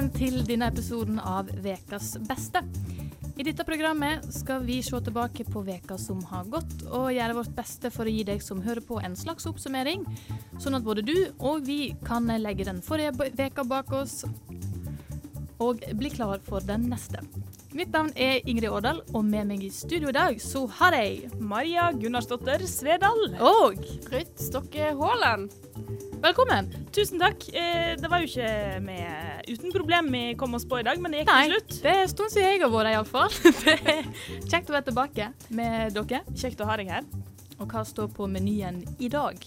Velkommen til denne episoden av Vekas beste. I dette programmet skal vi se tilbake på veka som har gått, og gjøre vårt beste for å gi deg som hører på en slags oppsummering, sånn at både du og vi kan legge den forrige veka bak oss og bli klar for den neste. Mitt navn er Ingrid Årdal, og med meg i studio i dag så har jeg Maria Gunnarsdotter Svedal. Og Ruth Stokke Haaland. velkommen! Tusen takk. Eh, det var jo ikke med, uten problem vi kom oss på i dag, men det gikk til slutt. det er en stund siden jeg har vært her, iallfall. Kjekt å være tilbake med dere. Kjekt å ha deg her. Og hva står på menyen i dag?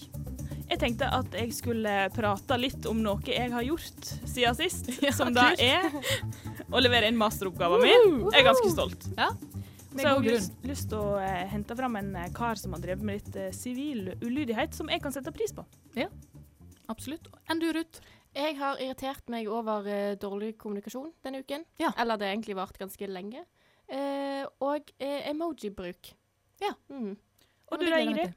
Jeg tenkte at jeg skulle prate litt om noe jeg har gjort siden sist, Ja, som da er å levere inn masteroppgaven min. Jeg er ganske stolt. Ja, Så jeg har lyst, lyst til å eh, hente fram en eh, kar som har drevet med litt eh, sivil ulydighet, som jeg kan sette pris på. Ja, Absolutt. Enn du, Ruth? Jeg har irritert meg over eh, dårlig kommunikasjon denne uken. Ja. Eller det har egentlig vart ganske lenge. Eh, og eh, emoji-bruk. Ja. Mm. Og du da, Ingrid?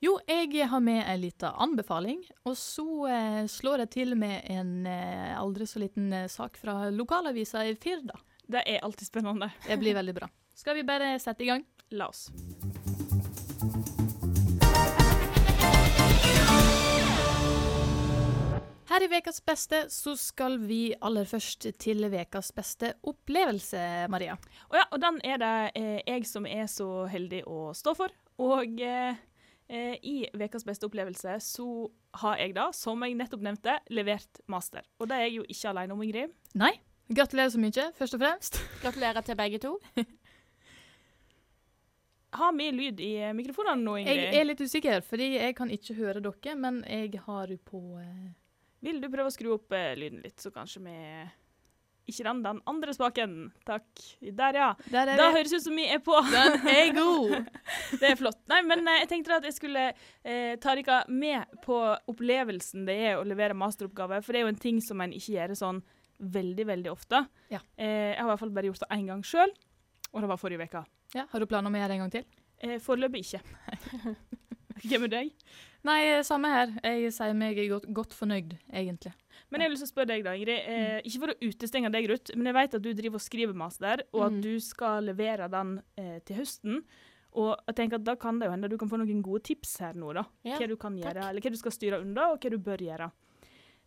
Jo, jeg har med en liten anbefaling. Og så eh, slår jeg til med en eh, aldri så liten eh, sak fra lokalavisa i Firda. Det er alltid spennende. Det blir veldig bra. Skal vi bare sette i gang? La oss. Her i Vekas beste så skal vi aller først til Vekas beste opplevelse, Maria. Og ja, og den er det eh, jeg som er så heldig å stå for. Og eh, i Ukas beste opplevelse så har jeg da, som jeg nettopp nevnte, levert master. Og det er jeg jo ikke alene om, Ingrid. Nei, gratulerer så mye, først og fremst. Gratulerer til begge to. Har vi lyd i eh, mikrofonene nå, Ingrid? Jeg er litt usikker, fordi jeg kan ikke høre dere, men jeg har jo på eh, Vil du prøve å skru opp eh, lyden litt, så kanskje vi Ikke den, den andre spaken. Takk. Der, ja. Der er Da vi. høres det ut som vi er på. Den er god. Det er flott. Nei, men eh, jeg tenkte at jeg skulle eh, ta dere med på opplevelsen det er å levere masteroppgave, for det er jo en ting som en ikke gjør sånn veldig, veldig ofte. Ja. Eh, jeg har i hvert fall bare gjort det én gang sjøl, og det var forrige uke. Ja, har du planer om å gjøre det en gang til? Eh, Foreløpig ikke. Hvem er deg? Nei, samme her. Jeg sier meg godt, godt fornøyd, egentlig. Men jeg å spørre deg, da, Ingrid. Eh, ikke for å utestenge deg, Ruth, men jeg vet at du driver og skriver master, og at Mm. du skal levere den eh, til høsten. Og jeg tenker at da kan det jo hende du kan få noen gode tips her nå, da. Ja, hva du kan gjøre, takk. eller hva du skal styre unna, og hva du bør gjøre.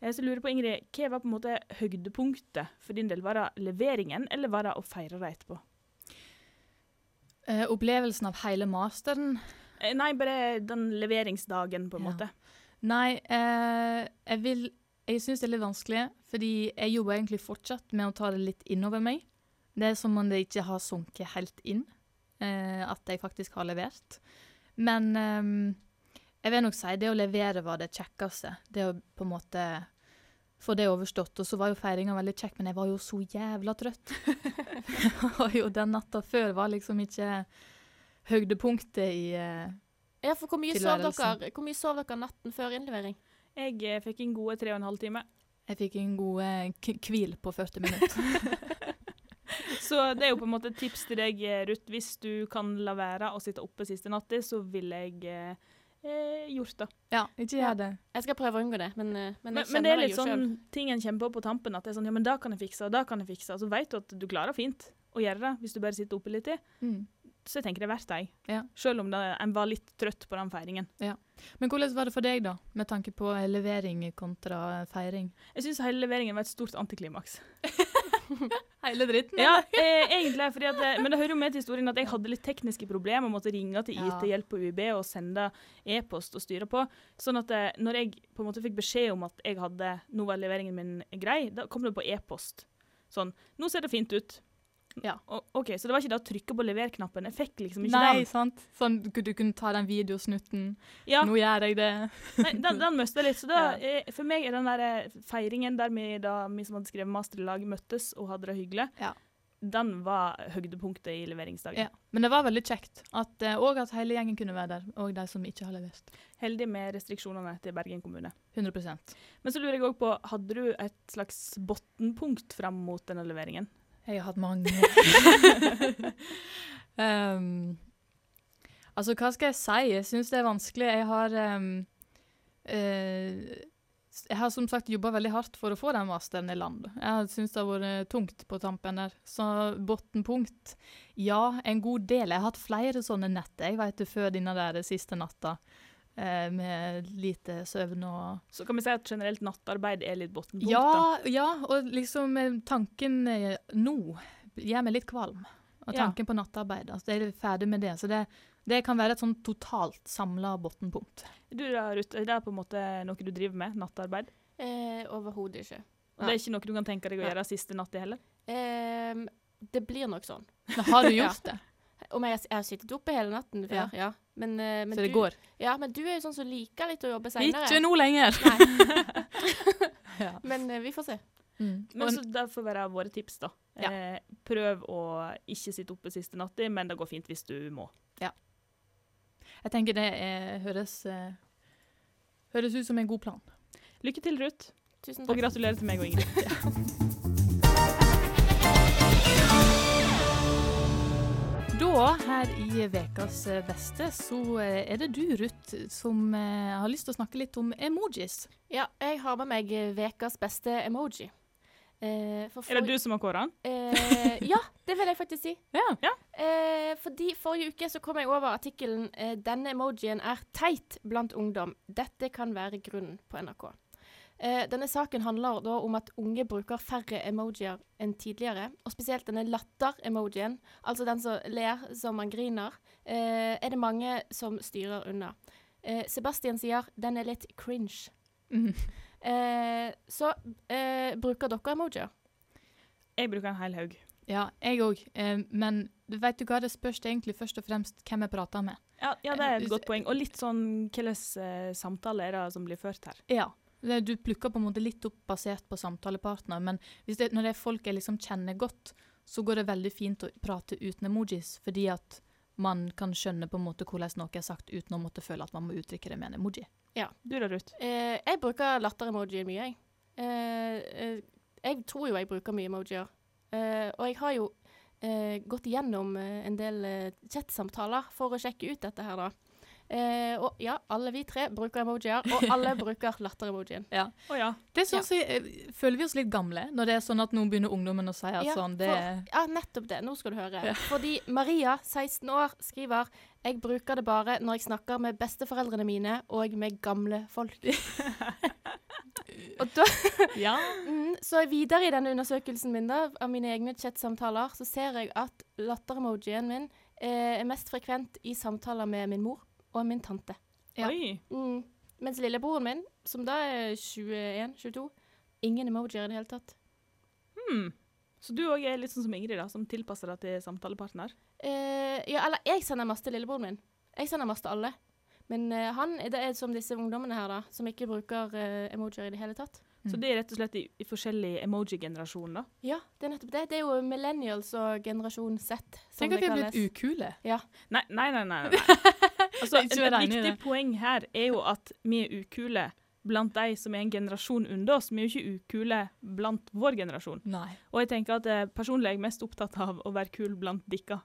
Eh, Så jeg lurer på, Ingrid, hva var på en måte høydepunktet for din del? Var det leveringen, eller var det å feire det etterpå? Eh, opplevelsen av hele masteren Eh, Nei, bare den leveringsdagen, på en Ja. måte. Nei, eh, jeg vil Jeg syns det er litt vanskelig, fordi jeg jobber egentlig fortsatt med å ta det litt innover meg. Det er som om det ikke har sunket helt inn, eh, at jeg faktisk har levert. Men eh, jeg vil nok si det å levere var det kjekkeste. Det å på en måte få det overstått. Og så var jo feiringa veldig kjekk, men jeg var jo så jævla trøtt. og jo den natta før var liksom ikke høydepunktet i eh, Ja, for hvor mye, sov dere, hvor mye sov dere natten før innlevering? Jeg eh, fikk en gode tre og en halv time. Jeg fikk en god eh, hvil på 40 minutter. Så det er jo på en måte et tips til deg, eh, Ruth. Hvis du kan la være å sitte oppe siste natta, så vil jeg eh, gjort det. ja, ikke gjør det. Jeg skal prøve å unngå det, men, men Men, men det er litt sånn ting en kjemper på på tampen, at det er sånn ja, men da kan jeg fikse, og da kan jeg fikse. Og så vet du at du klarer fint å gjøre det hvis du bare sitter oppe litt i. Mm. Så jeg tenker det er verdt det. Ja. Selv om det, en var litt trøtt på den feiringen. Men hvordan var det for deg, da, med tanke på levering kontra feiring? Jeg syns hele leveringen var et stort antiklimaks. Hele dritten? Ja, eh, egentlig, fordi at, eh, men det hører jo med til historien at jeg hadde litt tekniske problemer og måtte ringe til IT-hjelp på UiB og sende e-post og styre på. Sånn at eh, når jeg på en måte fikk beskjed om at jeg hadde, nå var leveringen min grei, da kom det på e-post. Sånn, nå ser det fint ut. Ja. OK, så det var ikke det å trykke på lever-knappen. Jeg fikk liksom ikke Nei, den. sant? Sånn du, du kunne ta den videosnutten. Ja, Nå gjør jeg det. nei, den, den mista jeg litt. Så da, Ja. for meg er den der eh, feiringen der vi, da, vi som hadde skrevet master i lag, møttes og hadde det hyggelig, Ja. den var høydepunktet i leveringsdagen. Ja. Men det var veldig kjekt. At, eh, og at hele gjengen kunne være der. Og de som ikke har levert. Heldig med restriksjonene til Bergen kommune. 100% Men så lurer jeg òg på, hadde du et slags bunnpunkt fram mot denne leveringen? Jeg har hatt mange. um, altså, hva skal jeg si? Jeg syns det er vanskelig. Jeg har um, uh, jeg har som sagt jobba veldig hardt for å få den masteren i land. Jeg syns det har vært tungt på tampen der. Så bunnpunkt Ja, en god del. Jeg har hatt flere sånne netter jeg vet du, før denne der siste natta. Eh, med lite søvn og Så kan vi si at generelt nattarbeid er litt bunnpunkt. da. Ja, ja, og liksom eh, tanken eh, nå gjør meg litt kvalm. Og Ja. tanken på nattarbeid. Altså, jeg er ferdig med det. Så det, det kan være et sånn totalt samla bunnpunkt. Du da, Ruth, er det på en måte noe du driver med? Nattarbeid? Eh, Overhodet ikke. Og det er ikke noe du kan tenke deg å gjøre siste natt i heller? Eh, det blir nok sånn. Men har du Ja. gjort det? Om jeg, jeg har sittet oppe hele natten før, ja. Men, eh, men Så det du, går? Ja, men du er jo sånn som liker litt å jobbe seinere. Ikke nå lenger! Ja. men eh, vi får se. Mm. Men så Det får være våre tips, da. Ja. Eh, prøv å ikke sitte oppe siste natta, men det går fint hvis du må. jeg tenker det er, høres, eh, høres ut som en god plan. Lykke til, Ruth. Tusen Og gratulerer til meg og Ingrid. Da, her i Vekas eh, beste, så eh, er det du, Ruth, som eh, har lyst til å snakke litt om emojis. Ja, jeg har med meg vekas beste emoji. Eh, for Er det du som har kåra den? Eh, ja, det vil jeg faktisk si. Ja. Eh, fordi Forrige uke så kom jeg over artikkelen 'Denne emojien er teit blant ungdom'. Dette kan være grunnen på NRK. Eh, denne saken handler da om at unge bruker færre emojier enn tidligere. Og spesielt denne latter-emojien, altså den som ler som man griner, eh, er det mange som styrer unna. Eh, Sebastian sier 'den er litt cringe'. Mm. Eh, så eh, bruker dere emojier? Jeg bruker en hel haug. Ja, jeg òg. Eh, men vet du hva, det spørs egentlig først og fremst hvem jeg prater med. Ja, ja, det er et godt poeng. Og litt sånn hvilken samtaler samtale er det som blir ført her? Ja. Det- Du plukker på en måte litt opp basert på samtalepartner, men hvis det, når det er folk jeg liksom kjenner godt, så går det veldig fint å prate uten emojis, fordi at man kan skjønne på en måte hvordan noe er sagt uten å måtte føle at man må uttrykke det med en emoji. Ja, Du da, Ruth? Eh, jeg bruker latter-emojier mye, jeg. Eh, eh, jeg tror jo jeg bruker mye emojier. Eh, og jeg har jo eh, gått igjennom eh, en del eh, chatsamtaler for å sjekke ut dette her, da. Eh, og ja, alle vi tre bruker emojier, og alle bruker latter-emojien. Å ja. Det synes jeg, eh, Føler vi oss litt gamle når det er sånn at noen begynner ungdommen å si at Ja, sånn det for- Ja, nettopp det. Nå skal du høre. Ja. Fordi Maria, 16 år, skriver jeg bruker det bare når jeg snakker med besteforeldrene mine og med gamle folk. og da ja. Mm, så videre i denne undersøkelsen min da, av mine egne chatsamtaler, så ser jeg at latter-emojien min eh, er mest frekvent i samtaler med min mor og min tante. Ja. Oi. Mm. Mens lillebroren min, som da er 21-22, ingen emojier i det hele tatt. Hmm. Så du òg er litt sånn som Ingrid, da, som tilpasser deg til samtalepartner? Eh, ja, eller jeg sender masse til lillebroren min. Jeg sender masse til alle. Men eh, han det er som disse ungdommene her, da, som ikke bruker eh, emojier i det hele tatt. Så det er rett og slett i, i forskjellig emoji-generasjon, da? Ja, det er nettopp det. Det er jo millennials og generasjon Z, Tenk at vi har blitt ukule. Nei, nei, nei. nei, nei. Altså, et, viktig poeng her er jo at vi er ukule blant de som er en generasjon under oss. Vi er jo ikke ukule blant vår generasjon. Nei. Og jeg tenker at eh, personlig er jeg mest opptatt av å være kul blant dikka,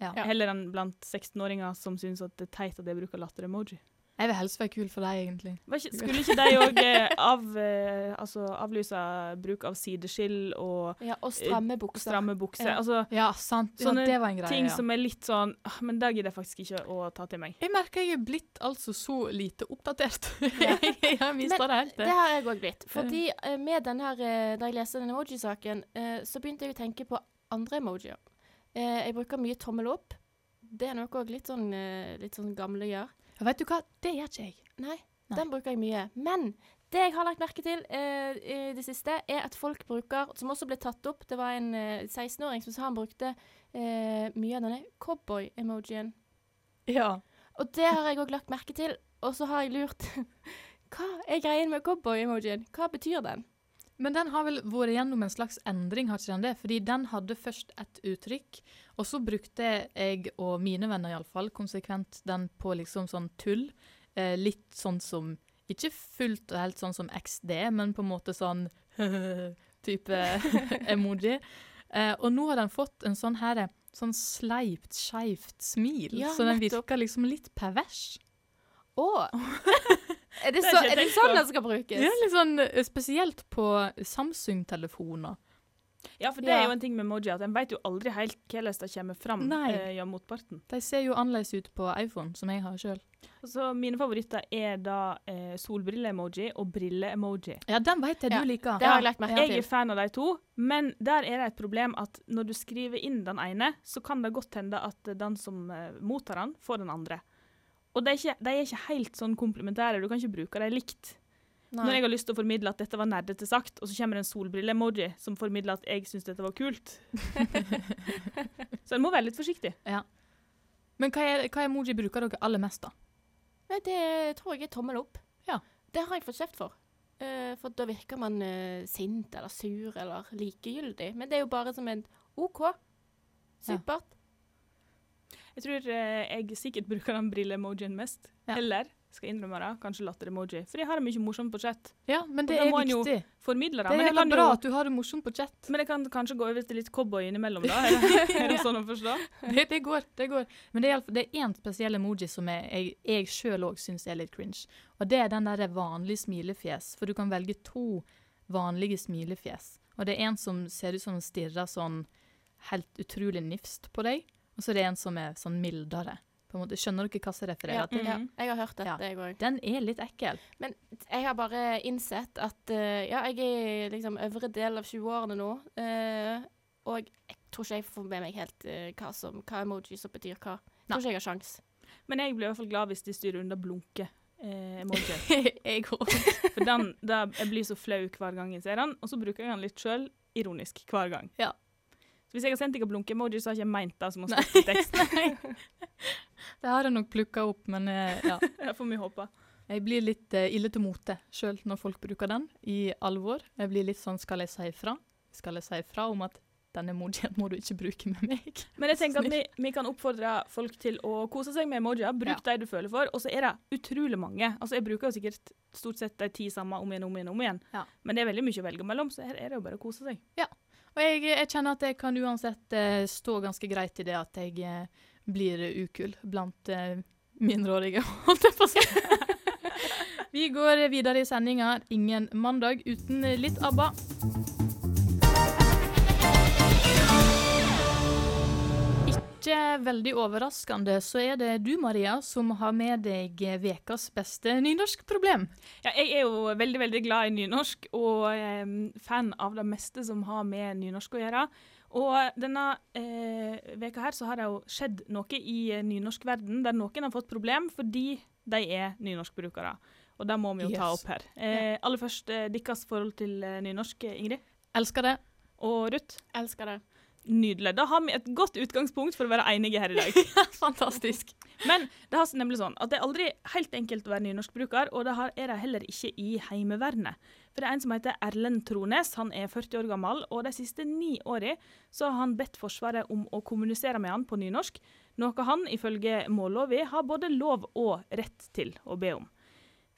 Ja. Ja. heller enn blant 16-åringer som syns det er teit at jeg bruker latter-emoji. Jeg vil helst være kul for deg, egentlig. Var ikke- Skulle ikke de òg eh, av, eh, altså, avlyse bruk av sideskill og Ja, og stramme bukser. stramme bukser? Ja. Altså Ja, sant. Ja, Sånne det var en greie. ting ja. som er litt sånn «Ah, Men det gidder jeg faktisk ikke å ta til meg. Jeg merker jeg er blitt altså så lite oppdatert. Ja. jeg har mista det helt. Det har jeg òg blitt. Fordi eh, med den her, eh, Da jeg leste den emoji-saken, eh, så begynte jeg å tenke på andre emojier. Eh, jeg bruker mye tommel opp. Det er noe òg litt sånn, eh, litt sånn gamle gjør. Ja, vet du hva, det gjør ikke jeg. Nei, Nei. den bruker jeg mye. Men det jeg har lagt merke til eh, i det siste, er at folk bruker, som også ble tatt opp Det var en eh, 16-åring som sa han brukte eh, mye av denne cowboy-emojien. Ja. Og det har jeg òg lagt merke til. Og så har jeg lurt Hva er greien med cowboy-emojien? Hva betyr den? Men den har vel vært gjennom en slags endring, har ikke den det? Fordi den hadde først et uttrykk, og så brukte jeg, og mine venner iallfall, konsekvent den på liksom sånn tull. Eh, litt sånn som Ikke fullt og helt sånn som XD, men på en måte sånn type emoji. Eh, og nå har den fått en sånn her sånn sleipt, skeivt smil, Ja, så den virker liksom litt pervers. Å! Er det, så, er det sånn den skal brukes? Er litt sånn eh, spesielt på Samsung-telefoner. Ja, for det Ja. er jo en ting med emoji at en vet jo aldri helt hvordan det kommer fram Nei. eh, ja, motparten. De ser jo annerledes ut på iPhone, som jeg har sjøl. Så mine favoritter er da eh, solbrille-emoji og brille-emoji. Ja, den vet jeg Ja, du liker. Det har jeg lagt merke Jeg er fan av de to, men der er det et problem at når du skriver inn den ene, så kan det godt hende at den som eh, mottar den, får den andre. Og de er, ikke, de er ikke helt sånn komplementære, du kan ikke bruke dem likt. Når jeg har lyst til å formidle at dette var nerdete sagt, og så kommer det en solbrille-emoji som formidler at jeg syns dette var kult. så en må være litt forsiktig. Men hva, er, hva emoji bruker dere aller mest, da? Nei, det tror jeg er tommel opp. Ja. Det har jeg fått kjeft for. Uh, for da virker man uh, sint eller sur eller likegyldig. Men det er jo bare som en OK. Supert. Jeg tror eh, jeg sikkert bruker den brille-emojien mest. Ja. Eller, skal innrømme det, kanskje latter-emoji. For jeg har det mye morsomt på chat. Ja, men det er viktig. Det. Det er jeg kan bra jo at du har det morsomt på chat. Men det kan kanskje gå over til litt cowboy innimellom, da? Er det, er det sånn å forstå? Det, det går. det går. Men det er, det er én spesiell emoji som jeg, jeg, jeg sjøl òg syns er litt cringe. Og det er den der vanlige smilefjes. For du kan velge to vanlige smilefjes. Og det er en som ser ut som den stirrer sånn helt utrolig nifst på deg. Og så er det en som er sånn mildere. På en måte. Skjønner dere hva som refererer Ja, til? ja, jeg har hørt dette, Ja. jeg òg. Den er litt ekkel. Men jeg har bare innsett at uh, ja, jeg er i liksom øvre del av 20-årene nå. Uh, og jeg tror ikke jeg får med meg helt uh, hva, som, hva emoji som betyr hva. Jeg tror ikke jeg har sjans. Men jeg blir i hvert fall glad hvis de styrer under blunke-emoji. jeg òg. For den, da, jeg blir så flau hver gang jeg ser den, og så bruker jeg den litt sjøl, ironisk, hver gang. Ja. Så hvis jeg har sendt deg blunke-emoji, så har jeg ikke meint det som å stå i teksten. Det har jeg nok plukka opp, men eh, ja. Det får vi håpe. Jeg blir litt uh, ille til mote sjøl når folk bruker den i alvor. Jeg blir litt sånn skal jeg si fra? Skal jeg si fra om at denne emojien må du ikke bruke med meg? Men jeg tenker at vi, vi kan oppfordre folk til å kose seg med emojier. Bruk de du føler for. Og så er det utrolig mange. Altså Jeg bruker jo sikkert stort sett de ti samme om igjen om igjen. om igjen. Ja. Men det er veldig mye å velge mellom, så her er det jo bare å kose seg. Og jeg, jeg kjenner at jeg kan uansett eh, stå ganske greit i det at jeg eh, blir ukul blant eh, mindreårige, holdt jeg på å si. Vi går videre i sendinga. Ingen mandag uten litt ABBA. Ikke veldig overraskende så er det du, Maria, som har med deg ukas beste nynorskproblem. Ja, jeg er jo veldig veldig glad i nynorsk og eh, fan av det meste som har med nynorsk å gjøre. Og denne eh, veka her så har det jo skjedd noe i eh, nynorskverden der noen har fått problem fordi de er nynorskbrukere. Og det må vi jo ta opp her. Eh, aller først eh, deres forhold til eh, nynorsk, Ingrid. Elsker det. Og Ruth. Elsker det. Nydelig. Da har vi et godt utgangspunkt for å være enige her i dag. Fantastisk. Men det har nemlig sånn at det er aldri helt enkelt å være nynorskbruker, og det er det heller ikke i Heimevernet. For det er en som heter Erlend Trones, han er 40 år gammel, og de siste ni årene så har han bedt Forsvaret om å kommunisere med han på nynorsk, noe han ifølge mållova har både lov og rett til å be om.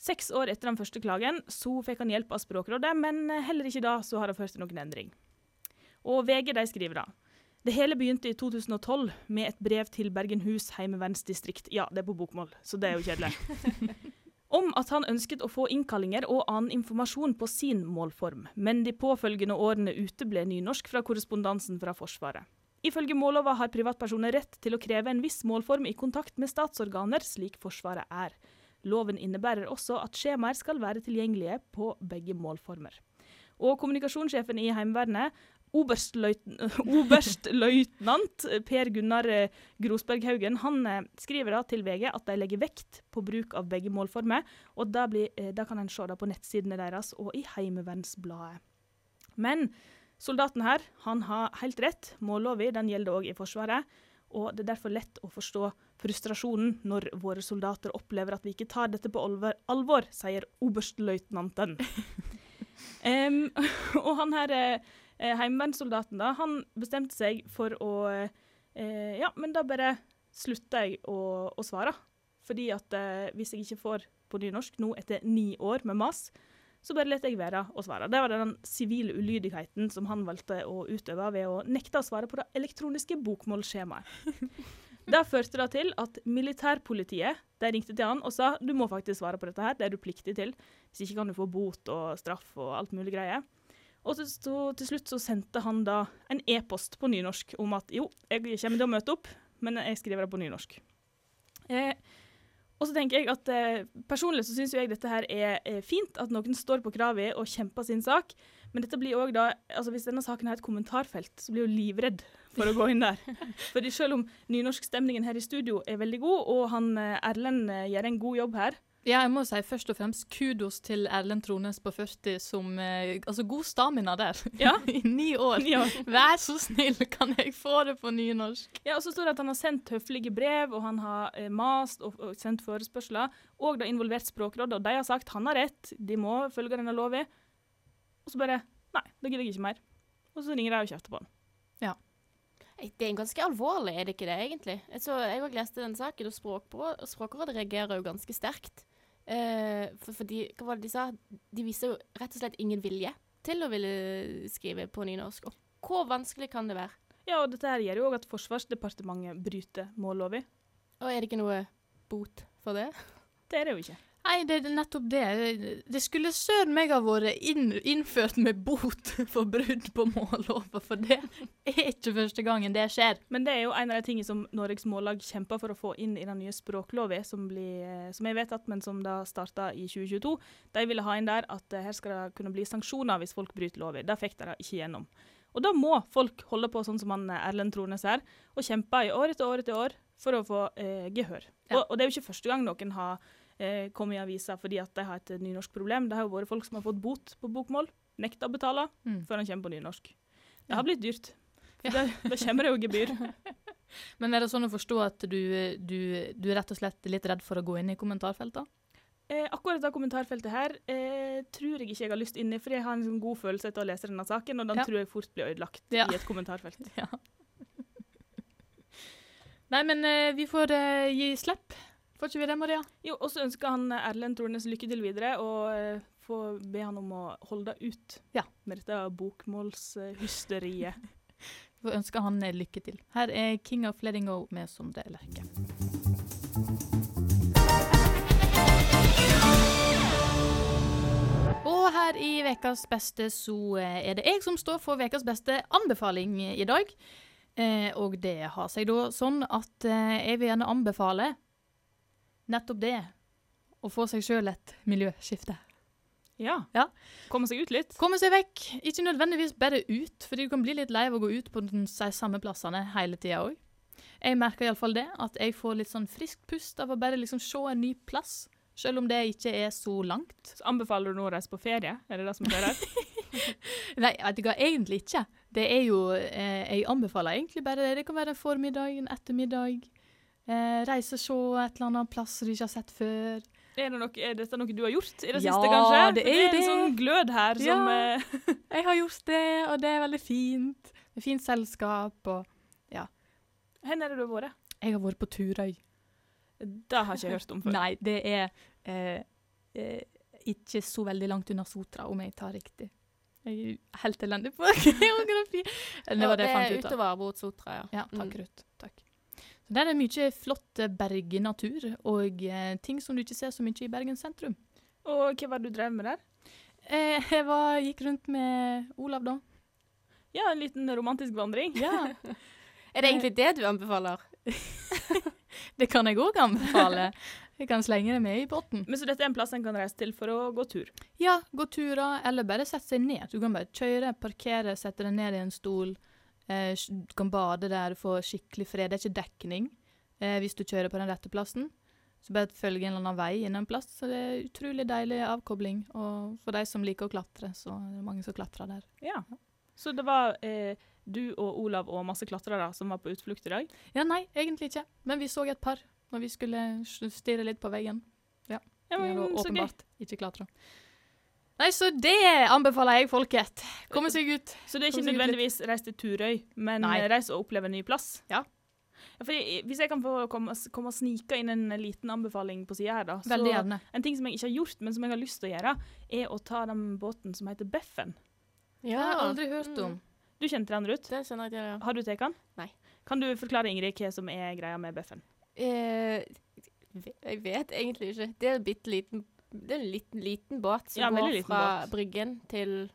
Seks år etter den første klagen så fikk han hjelp av Språkrådet, men heller ikke da så har det ført til noen endring. Og VG de skriver da. Det hele begynte i 2012 med et brev til Bergenhus heimevernsdistrikt. Ja, det er på bokmål, så det er jo kjedelig. Om at han ønsket å få innkallinger og annen informasjon på sin målform, men de påfølgende årene uteble nynorsk fra korrespondansen fra Forsvaret. Ifølge mållova har privatpersoner rett til å kreve en viss målform i kontakt med statsorganer, slik Forsvaret er. Loven innebærer også at skjemaer skal være tilgjengelige på begge målformer. Og kommunikasjonssjefen i Heimevernet, oberstløytnant Per Gunnar eh, Grosberghaugen, han eh, skriver da til VG at de legger vekt på bruk av begge målformer, og da, blir, eh, da kan en se det på nettsidene deres og i Heimevernsbladet. Men soldaten her, han har helt rett. Målloven den gjelder òg i Forsvaret. Og det er derfor lett å forstå frustrasjonen når våre soldater opplever at vi ikke tar dette på alvor, alvor sier oberstløytnanten. um, og han her eh, heimevernssoldaten, da, han bestemte seg for å eh, Ja, men da bare slutter jeg å, å svare. Fordi at eh, hvis jeg ikke får på nynorsk nå etter ni år med mas, så bare lar jeg være å svare. Det var den sivile ulydigheten som han valgte å utøve ved å nekte å svare på det elektroniske bokmålsskjemaet. Det førte da til at militærpolitiet de ringte til han og sa du må faktisk svare på dette her, det er du pliktig til. Hvis ikke kan du få bot og straff og alt mulig greier. Og til, til slutt så sendte han da en e-post på nynorsk om at jo, jeg kommer til å møte opp, men jeg skriver det på nynorsk. Eh, og så tenker jeg at eh, Personlig så syns jeg dette her er, er, fint, at noen står på kravet og kjemper sin sak. Men dette blir også da, altså hvis denne saken har et kommentarfelt, så blir jeg livredd for å gå inn der. Fordi selv om nynorskstemningen her i studio er veldig god, og han eh, Erlend eh, gjør en god jobb her, ja, jeg må si først og fremst kudos til Erlend Trones på 40 som eh, Altså, god stamina der. Ja. I ni år. Ja. Vær så snill, kan jeg få det på nynorsk? Ja, og så står det at han har sendt høflige brev, og han har eh, mast og, og sendt forespørsler, og det har involvert Språkrådet, og de har sagt han har rett, de må følge denne loven. Og så bare Nei, da gidder jeg ikke mer. Og så ringer de og kjefter på han. Det er ganske alvorlig, er det ikke det, egentlig? Så, jeg har lest den saken, og Språkrådet, reagerer jo ganske sterkt. Eh, for, fordi, hva var det de sa? De viser jo rett og slett ingen vilje til å ville skrive på nynorsk. Og hvor vanskelig kan det være? Ja, og dette her gjør jo òg at Forsvarsdepartementet bryter målloven. Og er det ikke noe bot for det? Det er det jo ikke. Nei, det er nettopp det. Det skulle søren meg ha vært inn, innført med bot for brudd på mållova, for det er ikke første gangen det skjer. Men det er jo en av de tingene som Norges Mållag kjemper for å få inn i den nye språkloven, som, blir, som er vedtatt, men som da starta i 2022. De ville ha inn der at her skal det kunne bli sanksjoner hvis folk bryter loven. Det fikk de ikke gjennom. Og da må folk holde på sånn som han Erlend Trones her, og kjempe i år etter år etter år for å få eh, gehør. Ja. Og, og det er jo ikke første gang noen har eh, kommet i avisa fordi at de har et nynorskproblem. Det har jo vært folk som har fått bot på bokmål, nekta å betale, Mm. før han kommer på nynorsk. Det har blitt dyrt. Ja. Da, da kommer det jo gebyr. Men er det sånn å forstå at du, du, du er rett og slett litt redd for å gå inn i kommentarfeltet? Eh, akkurat det kommentarfeltet her eh, tror jeg ikke jeg har lyst inn i, for jeg har en sånn god følelse etter å lese denne saken, og den Ja. tror jeg fort blir ødelagt Ja. i et kommentarfelt. Ja. Nei, men eh, vi får eh, gi slipp. Får ikke vi det, Maria? Jo, og så ønsker han eh, Erlend Tornes lykke til videre, og eh, får be han om å holde ut Ja. med dette bokmålshysteriet. Får ønske han eh, lykke til. Her er King of Letting Go med Sondre Lerche. Og her i Vekas beste så er det jeg som står for Vekas beste anbefaling i dag. Eh, og det har seg da sånn at eh, jeg vil gjerne anbefale nettopp det. Å få seg sjøl et miljøskifte. Ja. Ja. Komme seg ut litt. Komme seg vekk. Ikke nødvendigvis bare ut, fordi du kan bli litt lei av å gå ut på de samme plassene hele tida òg. Jeg merker iallfall det, at jeg får litt sånn friskt pust av å bare liksom se en ny plass, selv om det ikke er så langt. Så anbefaler du nå å reise på ferie? Er det det som skjer her? Nei, vet du hva, egentlig ikke. Det er jo eh, Jeg anbefaler egentlig bare det. Det kan være en formiddag, en ettermiddag. Eh, reise og se et eller annet plass du ikke har sett før. Er, det noe, er dette noe du har gjort i det Ja, siste, kanskje? Ja, det er det er det. en sånn glød her som eh, Jeg har gjort det, og det er veldig fint. Det er fint selskap og Hvor er det du har vært? Jeg har vært på Turøy. Det har ikke jeg hørt om før. Nei, det er eh, eh, ikke så veldig langt unna Sotra, om jeg tar riktig. Jeg er helt elendig på geografi. Det var det jeg fant ut av. utover mot Sotra, ja. Ja, takk, Mm. Ruth. Takk. Der er mye flott eh, bergnatur, og eh, ting som du ikke ser så mye i Bergen sentrum. Og hva var det du drev med der? Eh, jeg var, gikk rundt med Olav da. Ja, en liten romantisk vandring. Ja, Er det egentlig det du anbefaler? det kan jeg òg anbefale. Jeg kan slenge det med i båten. Men Så dette er en plass en kan reise til for å gå tur? Ja, gå turer, eller bare sette seg ned. Du kan bare kjøre, parkere, sette deg ned i en stol. Eh, du kan bade der, få skikkelig fred. Det er ikke dekning eh, hvis du kjører på den rette plassen. Så bare følge en eller annen vei inn en plass. Så det er utrolig deilig avkobling. Og for de som liker å klatre, så er det mange som klatrer der. Ja. Så det var eh, du og Olav og masse klatrere som var på utflukt i dag? Ja, nei, egentlig ikke. Men vi så et par når vi skulle stirre litt på veggen. Ja, Vi men, har åpenbart så gøy. ikke klatra. Nei, så det anbefaler jeg folket. Komme seg ut. Så det er ikke nødvendigvis reis til Turøy, men Nei. eh, reis og oppleve en ny plass? Ja. Ja, fordi, hvis jeg kan få komme, komme og snike inn en liten anbefaling på sida her, da. så- Veldig gjerne. En ting som jeg ikke har gjort, men som jeg har lyst til å gjøre, er å ta den båten som heter Beffen. jeg har aldri hørt om. Du kjente den, Ruth. Det kjenner jeg ikke. Ja. Har du tatt den? Nei. Kan du forklare Ingrid hva som er greia med bøffen? Eh, jeg vet egentlig ikke. Det er en bitte liten Det er en liten, liten båt som Ja, går fra båt. bryggen til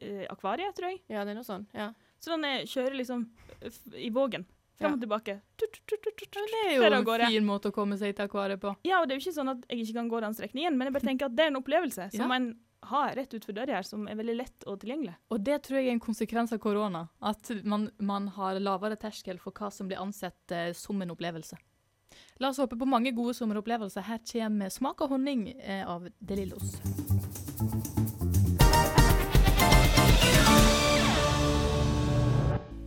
Eh, akvariet, tror jeg. Ja, det er noe sånn. Ja. Så den er, kjører liksom f i vågen. Fram og tilbake. Tut, tut, tut, tut, tut. Det er jo en fin måte å komme seg til akvariet på. Ja, og det er jo ikke sånn at jeg ikke kan gå den strekningen, men jeg bare tenker at det er en opplevelse som Ja. en har rett utenfor døra her, som er veldig lett og tilgjengelig. Og det tror jeg er en konsekvens av korona. At man, man har lavere terskel for hva som blir ansett eh, som en opplevelse. La oss håpe på mange gode sommeropplevelser. Her kommer 'Smak av honning' eh, av De Lillos.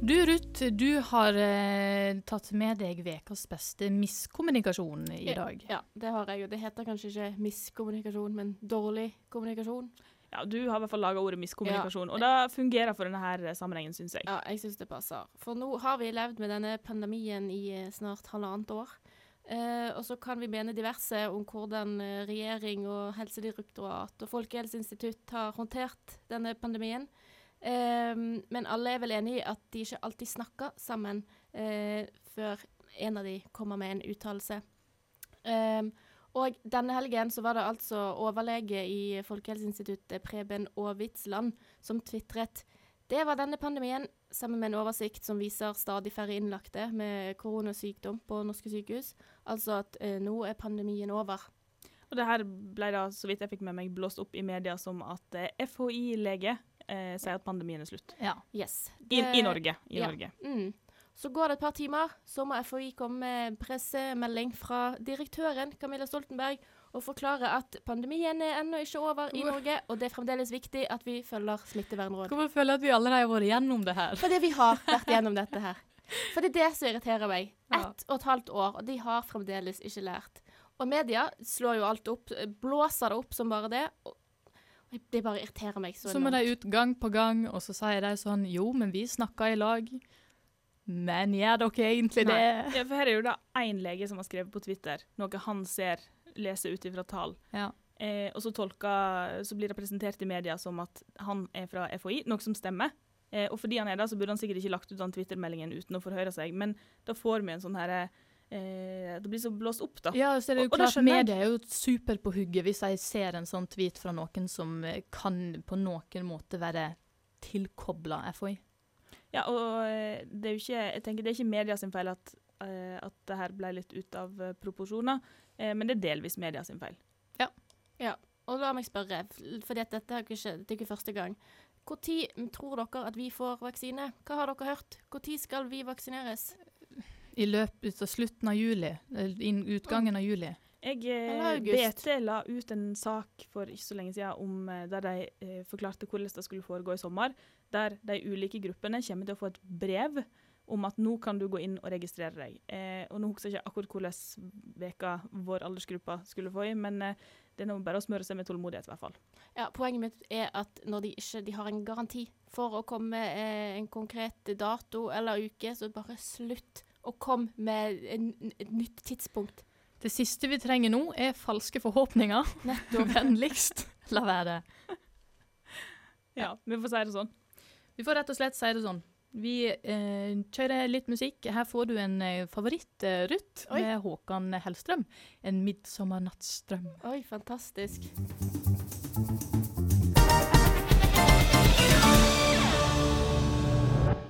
Du Ruth, du har eh, tatt med deg ukas beste miskommunikasjon i dag. ja, det har jeg. Det heter kanskje ikke miskommunikasjon, men dårlig kommunikasjon. Ja, Du har i hvert fall laga ordet miskommunikasjon, og det fungerer for denne her sammenhengen, syns jeg. Ja, jeg syns det passer. For nå har vi levd med denne pandemien i eh, snart halvannet år. Eh, og så kan vi mene diverse om hvordan eh, regjering og Helsedirektorat og Folkehelseinstitutt har håndtert denne pandemien. Eh, men alle er vel enig i at de ikke alltid snakker sammen eh, før en av de kommer med en uttalelse. Eh, og denne helgen så var det altså overlege i Folkehelseinstituttet, Preben Aavitsland, som tvitret det var denne pandemien, sammen med en oversikt som viser stadig færre innlagte med koronasykdom på norske sykehus. Altså at eh, nå er pandemien over. Og det her ble da, så vidt jeg fikk med meg, blåst opp i media som at eh, FHI-lege eh, sier at pandemien er slutt. Ja. Yes. I, I Norge. I ja. Norge. Mm. Så går det et par timer, så må FHI komme med pressemelding fra direktøren Camilla Stoltenberg og forklare at pandemien er ennå ikke over i Norge, og det er fremdeles viktig at vi følger smittevernråd. Hvorfor føler jeg at vi allerede har vært gjennom det her? Fordi vi har vært gjennom dette her. For det er det som irriterer meg. Ett og et halvt år, og de har fremdeles ikke lært. Og media slår jo alt opp, blåser det opp som bare det. Og det bare irriterer meg så Så må de ut gang på gang, og så sier de sånn Jo, men vi snakker i lag. Men gjør dere egentlig det? Ja, for her er jo da én lege som har skrevet på Twitter noe han ser, leser ut ifra tall. Ja. Eh, og så, tolka, så blir det presentert i media som at han er fra FHI, noe som stemmer. Eh, og fordi han er der, så burde han sikkert ikke lagt ut den Twitter-meldingen uten å forhøre seg, men da får vi en sånn herre eh, Det blir så blåst opp, da. Ja, så er det jo Og- klart og. Media er jo super på hugget hvis jeg ser en sånn tweet fra noen som eh, kan på noen måte være tilkobla FHI. Ja, og eh, det er jo ikke, jeg tenker det er ikke media sin feil at, eh, at det her ble litt ut av proporsjoner, men det er delvis media sin feil. Og la meg spørre, for dette er ikke, det er ikke første gang. Når tror dere at vi får vaksine? Hva har dere hørt? Når skal vi vaksineres? I løpet av slutten av juli. utgangen av juli. Jeg, Eller eh. BT la ut en sak for ikke så lenge siden om, eh, der de eh, forklarte hvordan det skulle foregå i sommer. Der de ulike gruppene kommer til å få et brev om at nå kan du gå inn og registrere deg. Eh, og Nå husker jeg ikke akkurat hvordan veka vår aldersgruppe skulle få i, men eh, det er nå bare å smøre seg med tålmodighet, i hvert fall. Ja, Poenget mitt er at når de ikke de har en garanti for å komme eh, en konkret dato eller uke, så bare slutt å komme med en, et nytt tidspunkt. Det siste vi trenger nå, er falske forhåpninger. Nettopp. Vennligst la være det. Ja, Vi får si det sånn. Vi får rett og slett si det sånn. Vi eh, kjører litt musikk. Her får du en eh, favoritt, eh, Ruth, med Håkan Hellstrøm. En 'Midtsommernattsdrøm'. Oi, fantastisk.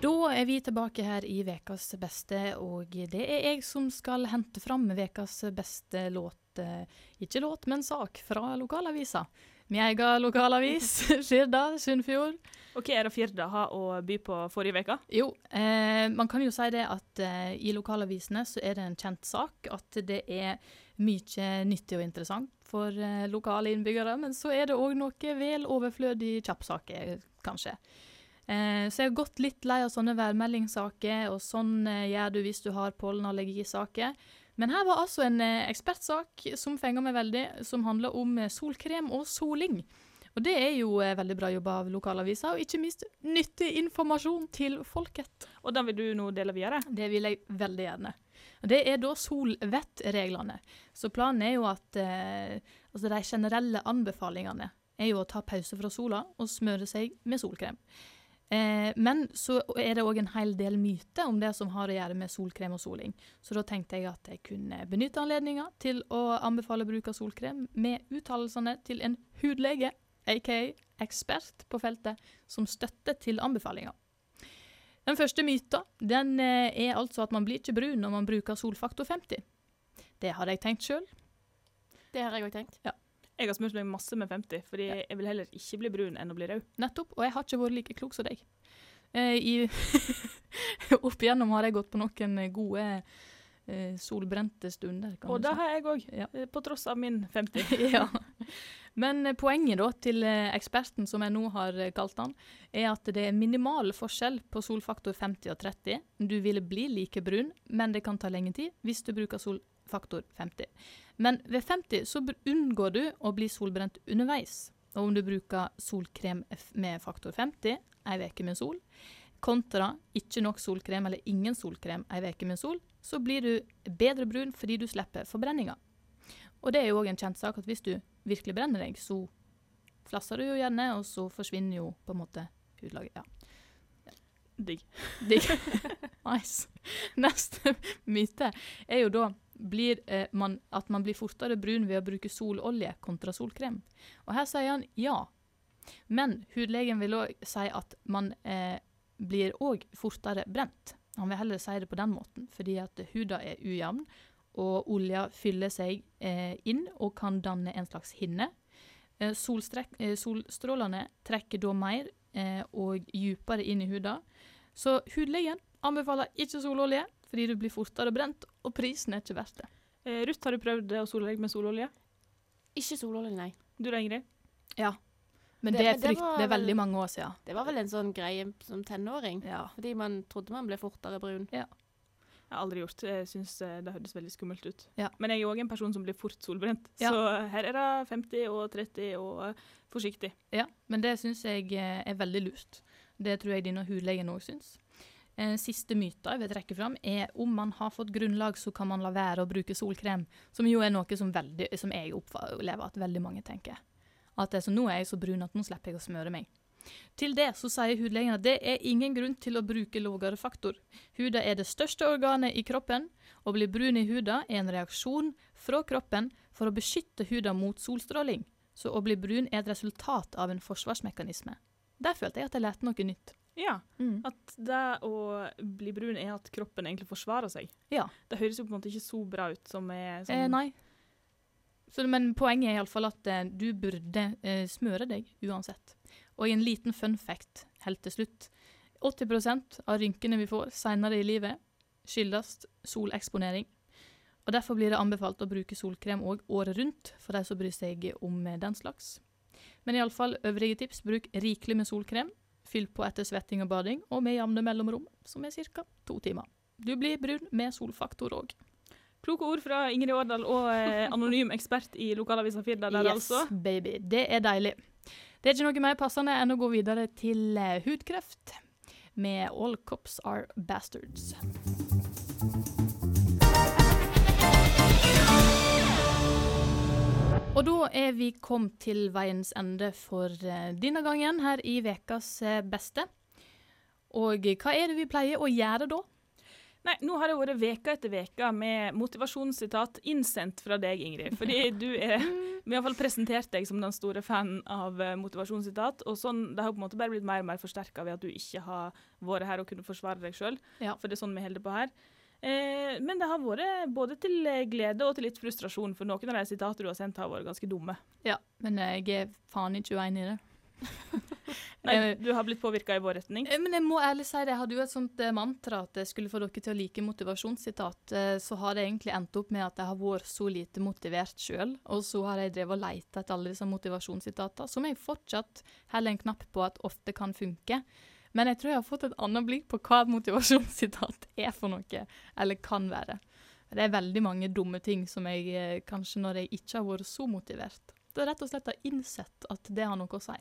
Da er vi tilbake her i Vekas beste, og det er jeg som skal hente fram Vekas beste låt. eh, Ikke låt, men sak fra lokalavisa. Min egen lokalavis, Firda, Sunnfjord. Og hva er det Firda har å by på forrige uke? Jo, eh, man kan jo si det at eh, i lokalavisene så er det en kjent sak at det er mye nyttig og interessant for eh, lokale innbyggere, men så er det òg noe vel overflødig kjappsaker, kanskje. Eh, så jeg har gått litt lei av sånne værmeldingssaker, og sånn eh, gjør du hvis du har pollenallergisaker. Men her var altså en eh, ekspertsak som fenger meg veldig, som handler om eh, solkrem og soling. Og det er jo eh, veldig bra jobba av lokalavisa, og ikke minst nyttig informasjon til folket. Og den vil du nå dele videre? Det vil jeg veldig gjerne. Og Det er da solvettreglene. Så planen er jo at eh, altså de generelle anbefalingene er jo å ta pause fra sola og smøre seg med solkrem. Eh, men så er det òg en hel del myter om det som har å gjøre med solkrem og soling. Så da tenkte jeg at jeg kunne benytte anledninga til å anbefale bruk av solkrem med uttalelsene til en hudlege, aka ekspert på feltet, som støtte til anbefalinga. Den første myta den eh, er altså at man blir ikke brun når man bruker solfaktor 50. Det hadde jeg tenkt sjøl. Det har jeg òg tenkt. Jeg har smurt meg masse med 50, fordi Ja. jeg vil heller ikke bli brun enn å bli rød. Nettopp. Og jeg har ikke vært like klok som deg. Eh, i, opp igjennom har jeg gått på noen gode eh, solbrente stunder. kan Og det har jeg òg, Ja. på tross av min 50. ja. Men eh, poenget da til eh, eksperten, som jeg nå har eh, kalt han, er at det er minimal forskjell på solfaktor 50 og 30. Du vil bli like brun, men det kan ta lenge tid hvis du bruker solfaktor 50. Men ved 50 så unngår du å bli solbrent underveis. Og om du bruker solkrem med faktor 50 ei uke med sol, kontra ikke nok solkrem eller ingen solkrem ei uke med sol, så blir du bedre brun fordi du slipper forbrenninga. Og det er jo òg en kjent sak at hvis du virkelig brenner deg, så flasser du jo gjerne, og så forsvinner jo på en måte hudlaget. Ja. Digg. Digg. nice. Neste myte er jo da blir, eh, man, at man blir fortere brun ved å bruke sololje kontra solkrem. Og her sier han ja. Men hudlegen vil òg si at man eh, blir òg fortere brent. Han vil heller si det på den måten, fordi at huda er ujevn, og olja fyller seg eh, inn og kan danne en slags hinne. Eh, eh, solstrålene trekker da mer eh, og dypere inn i huda. Så hudlegen anbefaler ikke sololje, fordi du blir fortere brent, og prisen er ikke verdt det. Eh, Ruth, har du prøvd å sole deg med sololje? Ikke sololje, nei. Du da, Ingrid? Ja. Men Det- det, er, men det frykt, det er vel- veldig mange år siden. Det var vel en sånn greie som tenåring. Ja. Fordi man trodde man ble fortere brun. Ja. Jeg har aldri gjort. Jeg syns eh, det høres veldig skummelt ut. Ja. Men jeg er òg en person som blir fort solbrent, Ja. så her er det 50 og 30 og eh, forsiktig. Ja, men det syns jeg eh, er veldig lurt. Det tror jeg denne hudlegen òg syns. En siste myter jeg vil trekke fram, er om man har fått grunnlag, så kan man la være å bruke solkrem. Som jo er noe som, veldig, som jeg opplever at veldig mange tenker. At det er så, nå er jeg så brun at nå slipper jeg å smøre meg. Til det så sier hudlegen at det er ingen grunn til å bruke lavere faktor. Huda er det største organet i kroppen. Å bli brun i huda er en reaksjon fra kroppen for å beskytte huda mot solstråling. Så å bli brun er et resultat av en forsvarsmekanisme. Der følte jeg at jeg lærte noe nytt. Ja, At det å bli brun er at kroppen egentlig forsvarer seg. Ja. Det høres jo på en måte ikke så bra ut som er sånn Eh, nei. Så, men poenget er iallfall at eh, du burde eh, smøre deg uansett. Og en liten fun fact helt til slutt. 80% av rynkene vi får senere i livet, skyldes soleksponering. Og Derfor blir det anbefalt å bruke solkrem òg året rundt, for de som bryr seg om eh, den slags. Men iallfall øvrige tips. Bruk rikelig med solkrem. Fyll på etter svetting og bading, og med jevne mellomrom, som er ca. to timer. Du blir brun med solfaktor òg. Kloke ord fra Ingrid Årdal og eh, anonym ekspert i lokalavisa Firda der, yes, altså. baby. Det er deilig. Det er ikke noe mer passende enn å gå videre til eh, hudkreft med All Cops Are Bastards. Og da er vi kommet til veiens ende for eh, denne gangen her i Vekas eh, beste. Og hva er det vi pleier å gjøre da? Nei, nå har det vært veka etter veka med motivasjonssitat innsendt fra deg, Ingrid. Fordi du er Vi har iallfall presentert deg som den store fanen av eh, motivasjonssitat. Og sånn, det har på en måte bare blitt mer og mer forsterka ved at du ikke har vært her og kunne forsvare deg sjøl. Ja. For det er sånn vi holder på her. Eh, men det har vært både til eh, glede og til litt frustrasjon, for noen av de sitatene du har sendt, har vært ganske dumme. Ja, men jeg er faen ikke uenig i det. Nei, du har blitt påvirka i vår retning. Eh, Men jeg må ærlig si det, jeg hadde jo et sånt mantra at jeg skulle få dere til å like motivasjonssitat. Så har det egentlig endt opp med at jeg har vært så lite motivert sjøl, og så har jeg drevet og leita etter alle disse motivasjonssitatene, som jeg fortsatt heller en knapp på at ofte kan funke. Men jeg tror jeg har fått et annet blikk på hva et motivasjonssitat er for noe, eller kan være. Det er veldig mange dumme ting som jeg eh, kanskje når jeg ikke har vært så motivert, da rett og slett har innsett at det har noe å si.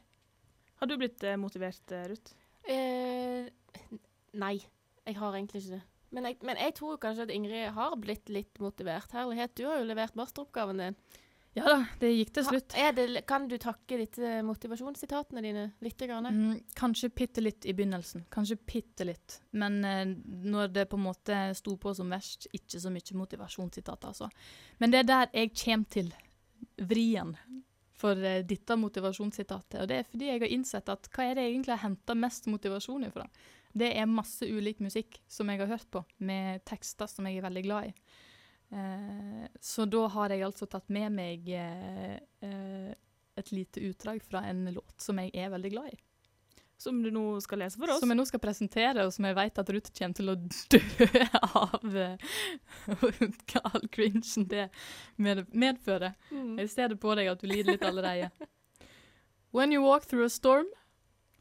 Har du blitt eh, motivert, eh, Ruth? Eh, nei, jeg har egentlig ikke det. Men jeg, men jeg tror kanskje at Ingrid har blitt litt motivert. Herlighet, du har jo levert masteroppgaven din. Ja da, det gikk til slutt. Det, kan du takke disse motivasjonssitatene dine litt? Mm, kanskje bitte litt i begynnelsen. Kanskje bitte litt. Men eh, når det på en måte sto på som verst, ikke så mye motivasjonssitat, altså. Men det er der jeg kommer til vrien for eh, dette motivasjonssitatet. Og det er fordi jeg har innsett at hva er det jeg egentlig har henta mest motivasjon ifra? Det er masse ulik musikk som jeg har hørt på, med tekster som jeg er veldig glad i. Eh, så da har jeg altså tatt med meg eh, eh, et lite utdrag fra en låt som jeg er veldig glad i. Som du nå skal lese for oss? Som jeg nå skal presentere, og som jeg vet at Ruth kommer til å dø av hva all cringen det medfører. Mm. Jeg ser det på deg at du lider litt allerede. When you walk through a storm,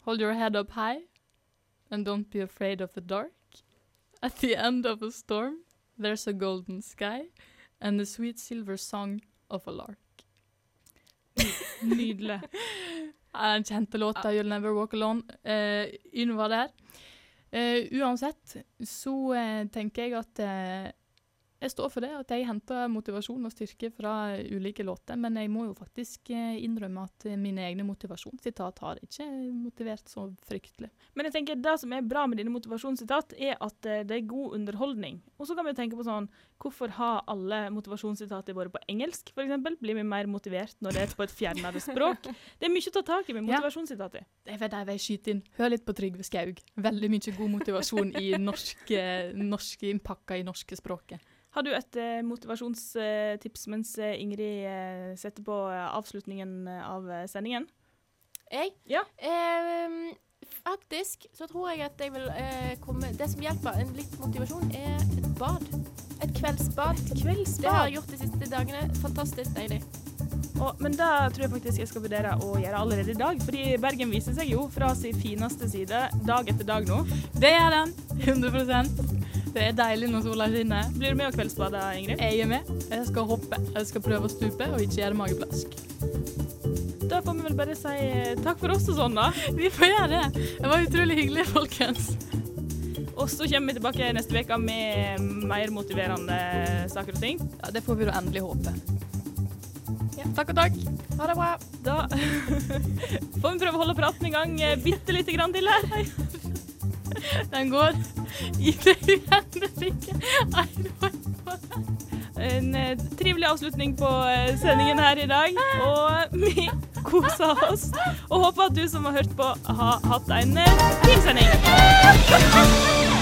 hold your head up high, and don't be afraid of the dark. At the end of a storm, there's a golden sky, and the sweet silver song of a lark. Nydelig. Den kjente låta 'You'll Never Walk Alone'. Uh, Ynn var der. Uh, uansett så uh, tenker jeg at eh, jeg står for det, at jeg henter motivasjon og styrke fra ulike låter. Men jeg må jo faktisk eh, innrømme at eh, mine egne motivasjonssitat har ikke motivert så fryktelig. Men jeg tenker det som er bra med dine motivasjonssitat, er at eh, det er god underholdning. Og så kan vi jo tenke på sånn Hvorfor har alle motivasjonssitatene våre på engelsk, f.eks.? Blir vi mer motivert når det er på et fjernere språk? Det er mye å ta tak i med Ja. Det er vet, jeg skyter skyte inn. Hør litt på Trygve Skaug. Veldig mye god motivasjon i norske, norske innpakka i norske språket. Har du et eh, motivasjonstips mens eh, Ingrid eh, setter på avslutningen av sendingen? Jeg? Ja. Eh, faktisk så tror jeg at jeg vil eh, komme Det som hjelper en litt motivasjon, er et bad. Et kveldsbad. Kveldsbad. Det har jeg gjort de siste dagene. Fantastisk deilig. Og, men det tror jeg faktisk jeg skal vurdere å gjøre allerede i dag. Fordi Bergen viser seg jo fra sin fineste side dag etter dag nå. Det er den! 100 Det er deilig når sola skinner. Blir du med å kveldsbade, Ingrid? Jeg er med. Jeg skal hoppe. Jeg skal prøve å stupe og ikke gjøre mageplask. Da får vi vel bare si eh, takk for oss og sånn, da. Vi får gjøre det. Det var utrolig hyggelig, folkens. Og så kommer vi tilbake neste uke med mer motiverende saker og ting. Ja, Det får vi da endelig håpe. Ja, takk og takk. Ha det bra. Da får vi prøve å holde praten i gang eh, bitte lite grann til her. Den går i det uendelige. En eh, trivelig avslutning på eh, sendingen her i dag. Og vi koser oss. Og håper at du som har hørt på, har hatt en eh, fin sending.